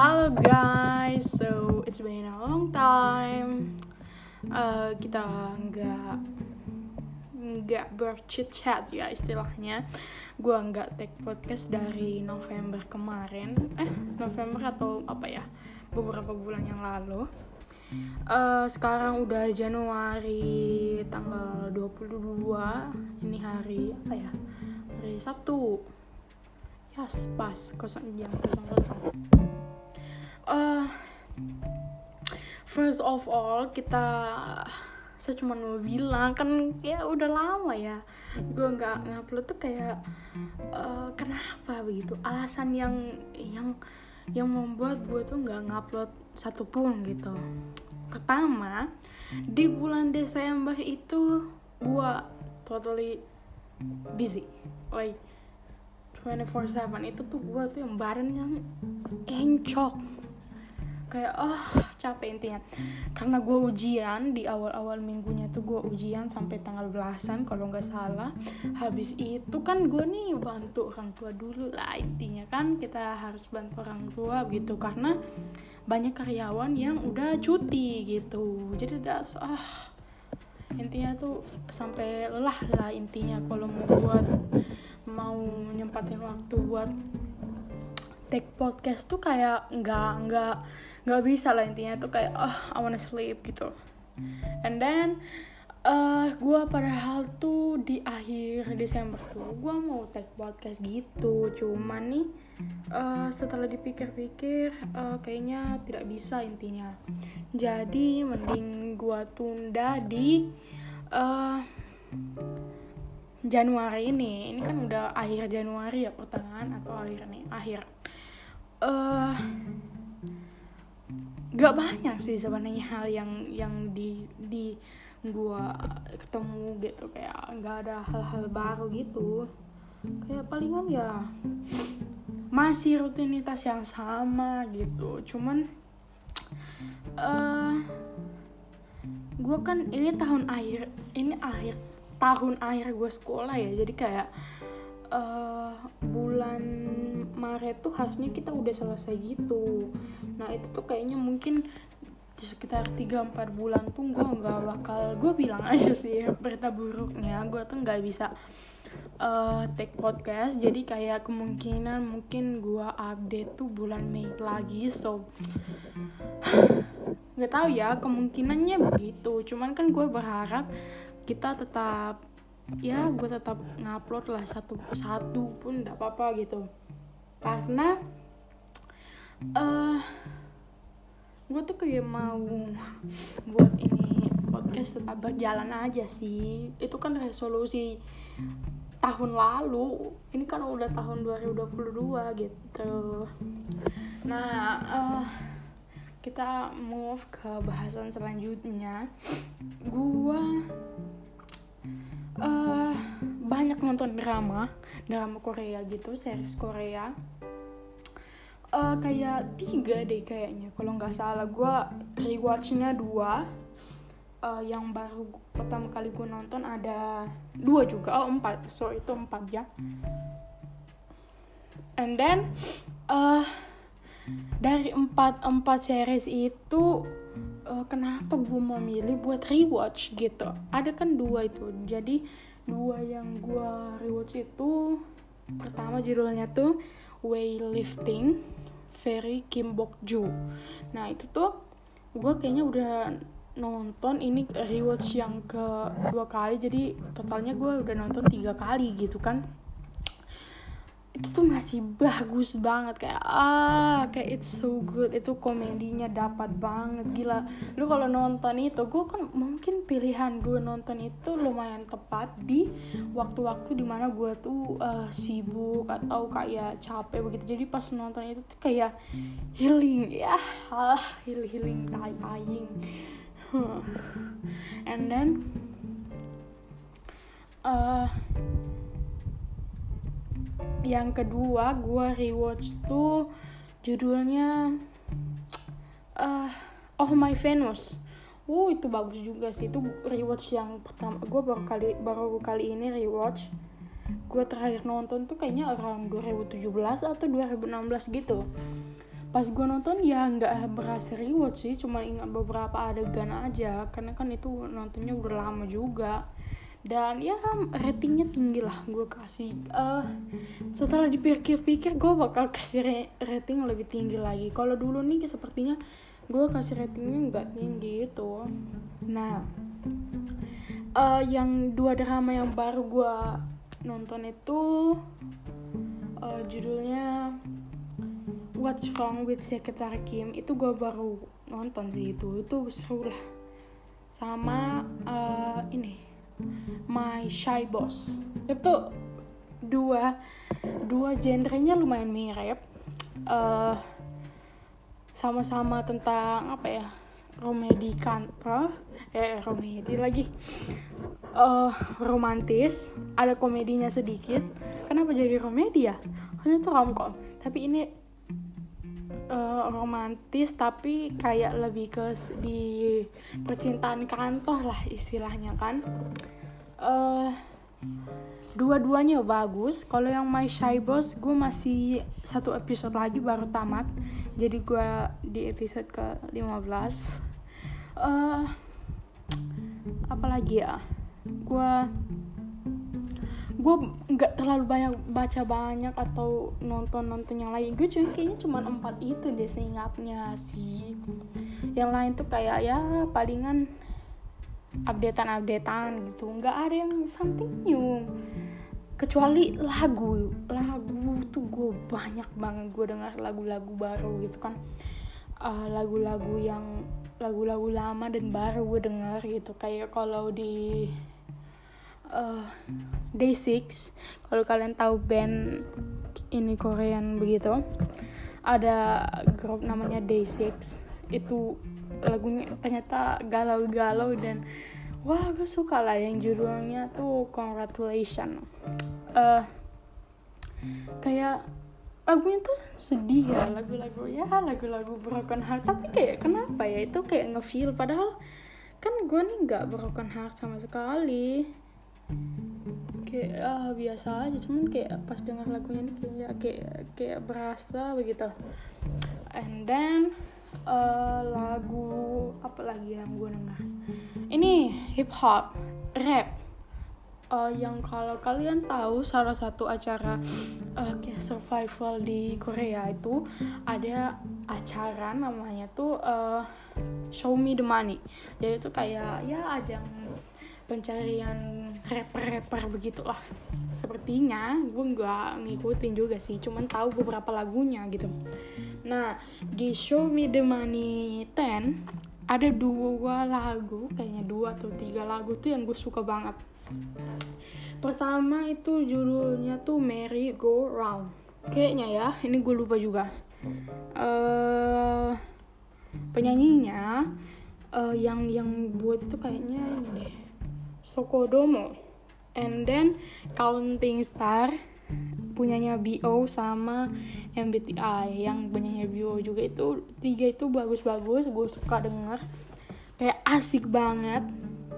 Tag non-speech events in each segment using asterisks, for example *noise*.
Halo guys, so it's been a long time. Uh, kita nggak nggak berchit chat ya istilahnya. Gua nggak take podcast dari November kemarin. Eh November atau apa ya? Beberapa bulan yang lalu. Uh, sekarang udah Januari tanggal 22 Ini hari apa ya? Hari Sabtu Yes, pas, kosong jam kosong kosong uh, first of all kita saya cuma mau bilang kan ya udah lama ya gue nggak ngupload tuh kayak uh, kenapa begitu? Alasan yang yang yang membuat gue tuh nggak ngupload satupun gitu. Pertama di bulan Desember itu gue totally busy like 24/7 itu tuh gue tuh yang badan yang encok kayak oh capek intinya. Karena gue ujian di awal-awal minggunya tuh gue ujian sampai tanggal belasan kalau nggak salah. Habis itu kan gue nih bantu orang tua dulu lah intinya kan kita harus bantu orang tua gitu. Karena banyak karyawan yang udah cuti gitu. Jadi das ah intinya tuh sampai lelah lah intinya kalau mau buat mau nyempatin waktu buat take podcast tuh kayak nggak nggak nggak bisa lah intinya tuh kayak oh I wanna sleep gitu. And then uh, gue padahal tuh di akhir Desember tuh gue mau take podcast gitu. Cuman nih uh, setelah dipikir-pikir uh, kayaknya tidak bisa intinya. Jadi mending gue tunda di uh, Januari ini ini kan udah akhir Januari ya pertengahan atau akhir nih akhir. Uh, gak banyak sih sebenarnya hal yang yang di di gua ketemu gitu. Kayak nggak ada hal-hal baru gitu. Kayak palingan ya masih rutinitas yang sama gitu. Cuman uh, gue kan ini tahun akhir ini akhir tahun akhir gue sekolah ya. Jadi kayak uh, bulan Maret tuh harusnya kita udah selesai gitu. Nah itu tuh kayaknya mungkin di sekitar 3-4 bulan tuh gue nggak bakal gue bilang aja sih berita buruknya gue tuh nggak bisa uh, take podcast. Jadi kayak kemungkinan mungkin gue update tuh bulan Mei lagi so *sighs* nggak tahu ya kemungkinannya begitu. Cuman kan gue berharap kita tetap ya gue tetap ngupload lah satu satu pun tidak apa-apa gitu. Karena uh, gue tuh kayak mau buat ini podcast tetap berjalan aja sih. Itu kan resolusi tahun lalu. Ini kan udah tahun 2022 gitu. Nah uh, kita move ke bahasan selanjutnya. Gua uh, banyak nonton drama drama Korea gitu series Korea. Uh, kayak tiga deh kayaknya kalau nggak salah. Gua rewatchnya dua. Uh, yang baru pertama kali gue nonton ada dua juga. Oh empat. So itu empat ya. And then uh, dari empat empat series itu uh, kenapa gue memilih buat rewatch? Gitu. Ada kan dua itu. Jadi dua yang gue rewatch itu pertama judulnya tuh weightlifting Very Kim Bok Joo nah itu tuh gue kayaknya udah nonton ini rewatch yang kedua kali. Jadi totalnya gue udah nonton tiga kali gitu kan itu tuh masih bagus banget kayak ah kayak it's so good. Itu komedinya dapat banget gila. Lu kalau nonton itu gue kan mungkin pilihan gue nonton itu lumayan tepat di waktu-waktu di mana gue tuh uh, sibuk atau kayak capek begitu. Jadi pas nonton itu tuh kayak healing ya ah healing healing tai aing and then uh, yang kedua gue rewatch tuh judulnya uh, Oh My Venus. Uh itu bagus juga sih. Itu rewatch yang pertama. Gue baru kali baru kali ini rewatch. Gue terakhir nonton tuh kayaknya around 2017 atau 2016 gitu. Pas gue nonton ya nggak berhasil rewatch sih. Cuma ingat beberapa adegan aja. Karena kan itu nontonnya udah lama juga dan ya ratingnya tinggi lah gue kasih. Uh, setelah dipikir-pikir gue bakal kasih rating lebih tinggi lagi. Kalau dulu nih sepertinya gue kasih ratingnya nggak tinggi itu nah uh, yang dua drama yang baru gue nonton itu uh, judulnya What's Wrong with Secretary Kim? Itu gue baru nonton sih itu. Itu seru lah. Sama uh, ini My Shy Boss. Itu dua dua genrenya lumayan mirip. Uh, sama-sama tentang apa ya? Romedi kantor eh romedi lagi. Uh, romantis ada komedinya sedikit. Kenapa jadi komedi ya? Hanya tuh romcom. Tapi ini uh, romantis tapi kayak lebih ke di percintaan kantor lah istilahnya kan. Uh, dua-duanya bagus. Kalau yang My Shy Boss gue masih satu episode lagi baru tamat. Jadi gue di episode ke 15 uh, apalagi ya? Gue gue nggak terlalu banyak baca banyak atau nonton nonton yang lain. Gue cuma kayaknya cuma empat itu deh seingatnya sih. Yang lain tuh kayak ya palingan updatean updatean gitu. Nggak ada yang something new. Kecuali lagu. Lagu tuh gue banyak banget. Gue dengar lagu-lagu baru gitu kan. Uh, lagu-lagu yang lagu-lagu lama dan baru gue dengar gitu. Kayak kalau di uh, Day6 kalau kalian tahu band ini Korean begitu ada grup namanya Day6 itu lagunya ternyata galau-galau dan wah gue suka lah yang judulnya tuh Congratulations. Uh, kayak lagunya tuh sedih ya lagu-lagu ya lagu-lagu broken heart. Tapi kayak kenapa ya? Itu kayak ngefeel padahal kan gue nih nggak broken heart sama sekali kayak ah biasa aja cuman kayak pas dengar lagunya ini kayak kayak kayak berasa begitu. And then uh, lagu apa lagi yang gue dengar? Ini hip hop rap. Uh, yang kalau kalian tahu salah satu acara uh, kayak survival di Korea itu ada acara namanya tuh uh, Show Me the Money. Jadi itu kayak ya ajang pencarian rapper-rapper begitulah. Sepertinya gue nggak ngikutin juga sih cuman tahu beberapa lagunya gitu. Nah di Show Me The Money 10 ada dua lagu kayaknya dua atau tiga lagu tuh yang gue suka banget. Pertama itu judulnya tuh Merry Go Round. Kayaknya ya ini gue lupa juga. Uh, penyanyinya uh, yang yang buat itu kayaknya ini deh Sokodomo. And then Counting Star punyanya BO sama MBTI yang punyanya BO juga itu tiga itu bagus-bagus gue suka denger. Kayak asik banget.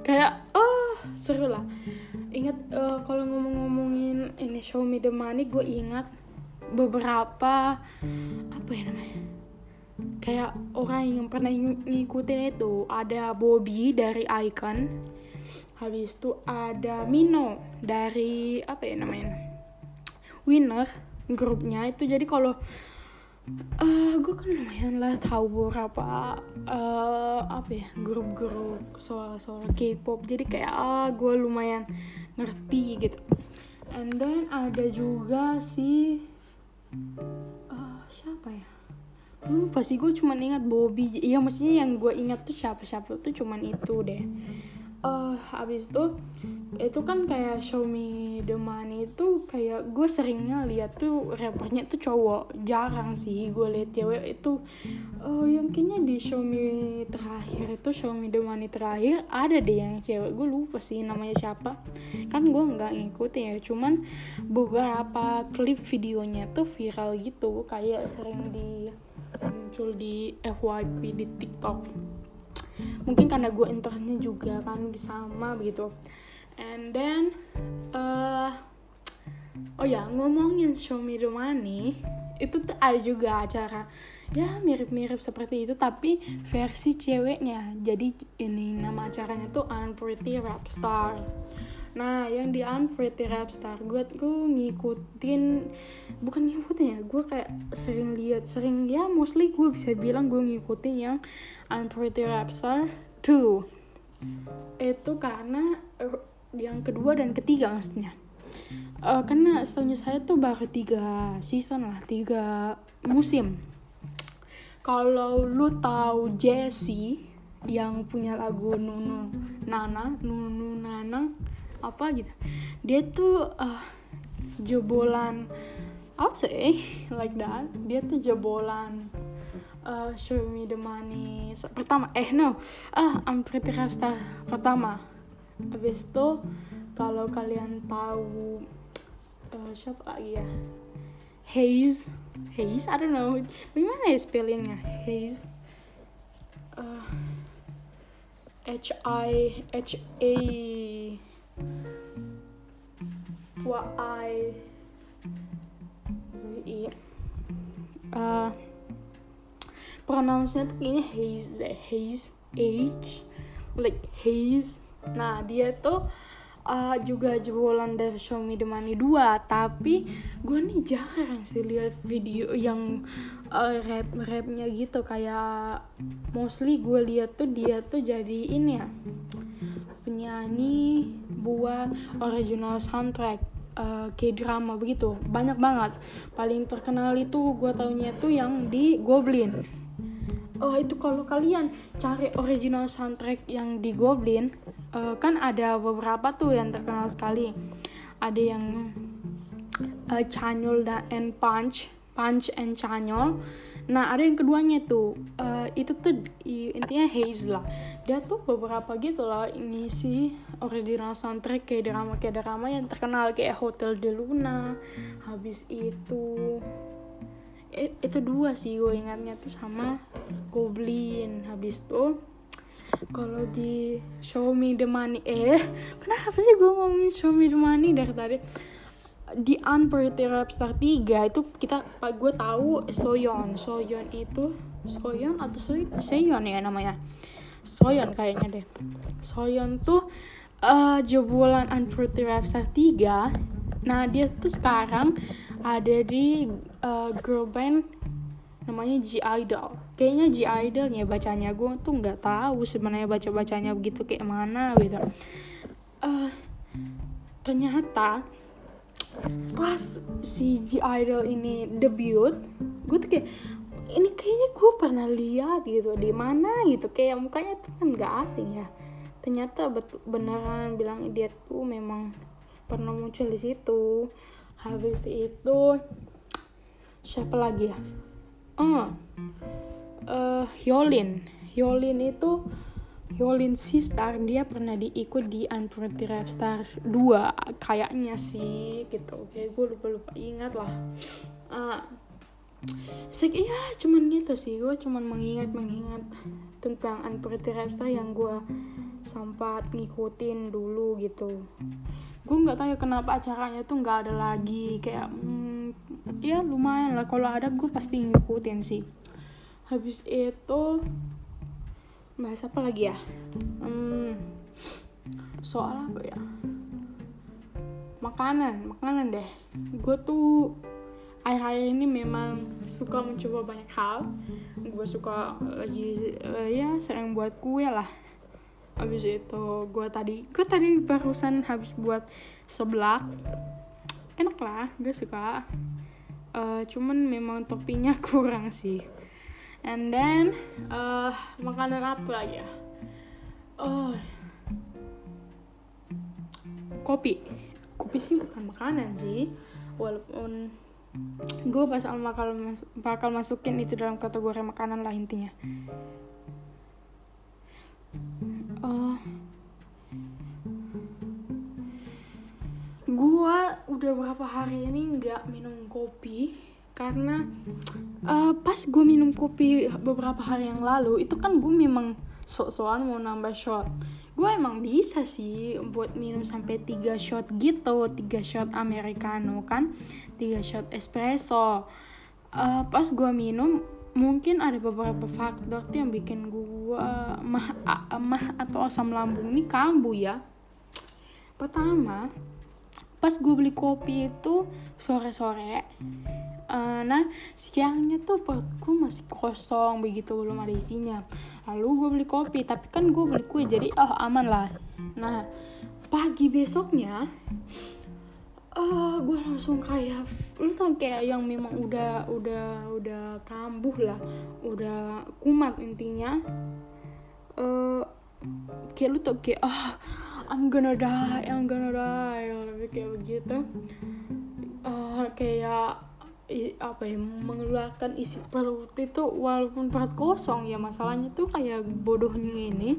Kayak oh seru lah. Ingat uh, kalau ngomong-ngomongin ini show me the money gue ingat beberapa apa ya namanya kayak orang yang pernah ngikutin itu. Ada Bobby dari Icon habis itu ada Mino dari apa ya namanya winner grupnya itu. Jadi kalau uh, eh, gue kan lumayan lah tahu beberapa uh, apa ya grup-grup soal-soal K-pop. Jadi kayak ah uh, gue lumayan ngerti gitu. And then ada juga si uh, siapa ya? Lupa sih gue cuma ingat Bobby. Iya maksudnya yang gue ingat tuh siapa siapa tuh cuman itu deh uh, habis itu itu kan kayak show me the money itu kayak gue seringnya lihat tuh rappernya tuh cowok. Jarang sih gue liat cewek itu. Uh, yang kayaknya di show me terakhir itu show me the money terakhir ada deh yang cewek. Gue lupa sih namanya siapa. Kan gue nggak ngikutin ya cuman beberapa klip videonya tuh viral gitu. Kayak sering di muncul di FYP di TikTok mungkin karena gue interestnya juga kan sama begitu. And then uh, oh ya ngomongin show me the money itu tuh ada juga acara. Ya mirip-mirip seperti itu tapi versi ceweknya. Jadi ini nama acaranya tuh Unpretty Rap Star nah yang di Unpretty Rap Star gue tuh ngikutin bukan ngikutin ya gue kayak sering lihat sering ya mostly gue bisa bilang gue ngikutin yang Unpretty Rap Star 2 itu karena yang kedua dan ketiga maksudnya. Uh, karena setelahnya saya tuh baru tiga season lah tiga musim. Kalau lu tahu Jessie yang punya lagu Nunu Nana Nunu Nana apa gitu. Dia tuh uh, jebolan I'll say like that. Dia tuh jebolan uh, Show Me The Money pertama eh no. Ah I'm Pretty Rap Star pertama. Habis itu kalau kalian tahu uh, siapa lagi ya? Haze. Haze? I don't know. Bagaimana ya spellingnya? Haze. Uh, H I H A Y I Z E uh, pronounce-nya tuh Haze deh. Haze H like Haze nah dia tuh uh, juga jebolan dari Me The Money 2 tapi gue nih jarang sih lihat video yang uh, rap rapnya gitu. Kayak mostly gue lihat tuh dia tuh jadi ini ya penyanyi buat original soundtrack uh, drama begitu. Banyak banget. Paling terkenal itu gue taunya tuh yang di Goblin. Oh itu kalau kalian cari original soundtrack yang di Goblin uh, kan ada beberapa tuh yang terkenal sekali. Ada yang uh, Chanyol dan and Punch Punch and Chanyol nah ada yang keduanya tuh. Uh, itu tuh intinya Haze lah. Dia tuh beberapa gitu lah ini sih original soundtrack kayak drama kayak drama yang terkenal kayak Hotel de Luna habis itu itu dua sih gue ingatnya tuh sama Goblin. Habis tuh kalau di Show Me the Money eh kenapa sih gue ngomongin Show Me the Money dari tadi di Unpretty Star 3 itu kita gue tahu Soyeon. Soyeon itu Soyeon atau Soyeon ya namanya. Soyeon kayaknya deh. Soyeon tuh uh, jebolan Unpretty Star 3 nah dia tuh sekarang ada di uh, girl band namanya G Idol kayaknya G Idol ya bacanya. Gue tuh nggak tahu sebenarnya baca bacanya begitu kayak mana gitu. Uh, ternyata pas si G Idol ini debut gue tuh kayak ini kayaknya gue pernah lihat gitu di mana gitu. Kayak mukanya tuh kan nggak asing ya. Ternyata betul beneran bilang dia tuh memang pernah muncul di situ. Habis itu siapa lagi ya? Oh uh, Hyolin Hyolin itu Hyolin Sistar dia pernah diikut di Unpretty Rap Star 2 kayaknya sih gitu. Kayak gue lupa lupa ingat lah. Uh, Sek, iya cuman gitu sih. Gue cuman mengingat mengingat tentang Unpretty Rap Star yang gue sempat ngikutin dulu gitu. Gue nggak tahu ya kenapa acaranya tuh nggak ada lagi kayak hmm, ya lumayan lah. Kalau ada gue pasti ngikutin sih. Habis itu bahas apa lagi ya? Hmm, soal apa ya? Makanan makanan deh. Gue tuh akhir-akhir ini memang suka mencoba banyak hal. Gue suka lagi uh, ya sering buat kue lah. Habis itu gue tadi gue tadi barusan habis buat seblak. Enak lah gue suka. Uh, cuman memang toppingnya *laughs* kurang sih and then uh, makanan apa lagi ya? Oh. Kopi. Kopi sih bukan makanan sih. Walaupun gue bakal bakal bakal masukin itu dalam kategori makanan lah intinya. Uh, gua udah berapa hari ini nggak minum kopi karena uh, pas gue minum kopi beberapa hari yang lalu itu kan gue memang sok-sokan mau nambah shot. Gue emang bisa sih buat minum sampai 3 shot gitu 3 shot americano kan 3 shot espresso. Uh, pas gue minum mungkin ada beberapa faktor tuh yang bikin gue mah mah atau asam lambung ini kambuh ya. Pertama pas gue beli kopi itu sore-sore uh, nah siangnya tuh perutku masih kosong begitu belum ada isinya. Lalu gue beli kopi tapi kan gue beli kue jadi oh aman lah. Nah pagi besoknya uh, eh, gue langsung kayak lu tau kayak yang memang udah udah udah kambuh lah. Udah kumat intinya. Uh, kayak lu tau kayak ah oh, I'm gonna die I'm gonna die kayak begitu uh, kayak apa ya mengeluarkan isi perut itu walaupun perut kosong ya masalahnya tuh kayak bodohnya ini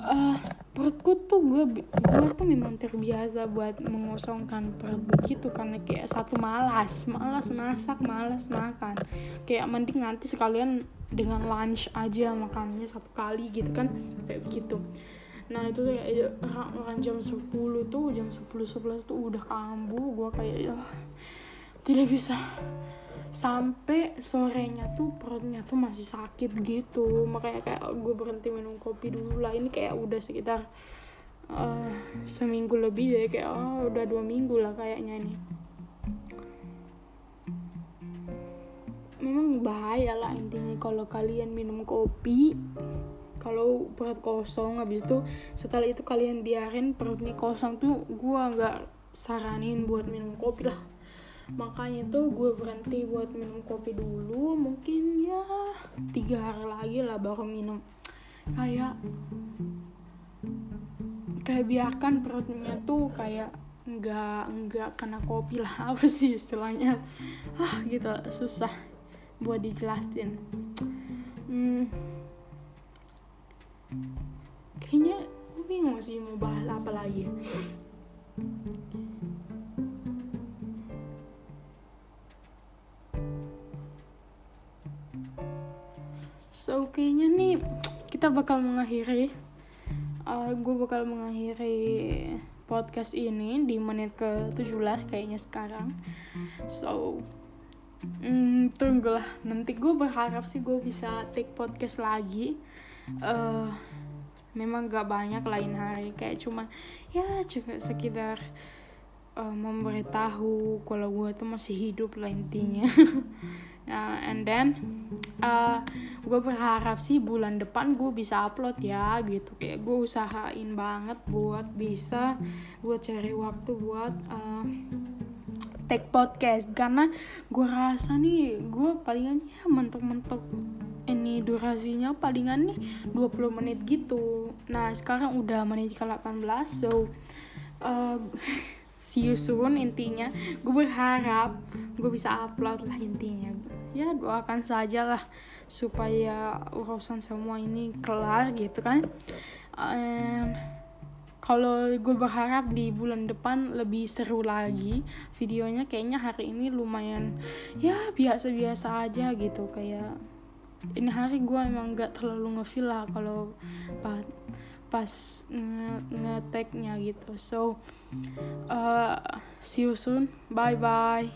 uh, perutku tuh gue gue tuh memang terbiasa buat mengosongkan perut begitu karena kayak satu malas malas masak malas makan. Kayak mending nanti sekalian dengan lunch aja makannya satu kali gitu kan kayak begitu. Nah itu kayak orang jam 10 tuh jam 10 11 tuh udah kambuh gue kayak ya tidak bisa. Sampai sorenya tuh perutnya tuh masih sakit gitu. Makanya kayak gue berhenti minum kopi dulu lah. Ini kayak udah sekitar uh, seminggu lebih jadi kayak oh udah dua minggu lah kayaknya ini. Memang bahaya lah intinya kalau kalian minum kopi. Kalau perut kosong habis itu setelah itu kalian biarin perutnya kosong tuh gue nggak saranin buat minum kopi lah makanya tuh gue berhenti buat minum kopi dulu mungkin ya tiga hari lagi lah baru minum. Kayak kayak biarkan perutnya tuh kayak nggak nggak kena kopi lah *laughs* apa sih istilahnya. Ah gitu susah buat dijelasin. Hmm, kayaknya bingung sih mau bahas apa lagi kayaknya nih kita bakal mengakhiri uh, gue bakal mengakhiri podcast ini di menit ke 17 kayaknya sekarang. So mm, tunggulah. Nanti gue berharap sih gue bisa take podcast lagi. Uh, memang gak banyak lain hari. Kayak cuma ya juga sekitar uh, memberitahu kalau gue tuh masih hidup lah intinya *laughs* uh, and then uh, gue berharap sih bulan depan gue bisa upload ya gitu. Kayak gue usahain banget buat bisa buat cari waktu buat uh, take podcast. Karena gue rasa nih gue palingan ya mentok-mentok ini durasinya palingan nih 20 menit gitu. Nah sekarang udah menit ke 18 so uh, *laughs* see you soon intinya. Gue berharap gue bisa upload lah intinya. Ya doakan saja lah supaya urusan semua ini kelar gitu kan. And, kalau gue berharap di bulan depan lebih seru lagi. Videonya kayaknya hari ini lumayan ya biasa-biasa aja gitu. Kayak ini hari gue emang gak terlalu ngefeel lah kalau pas nge-tagnya gitu. So uh, see you soon. Bye bye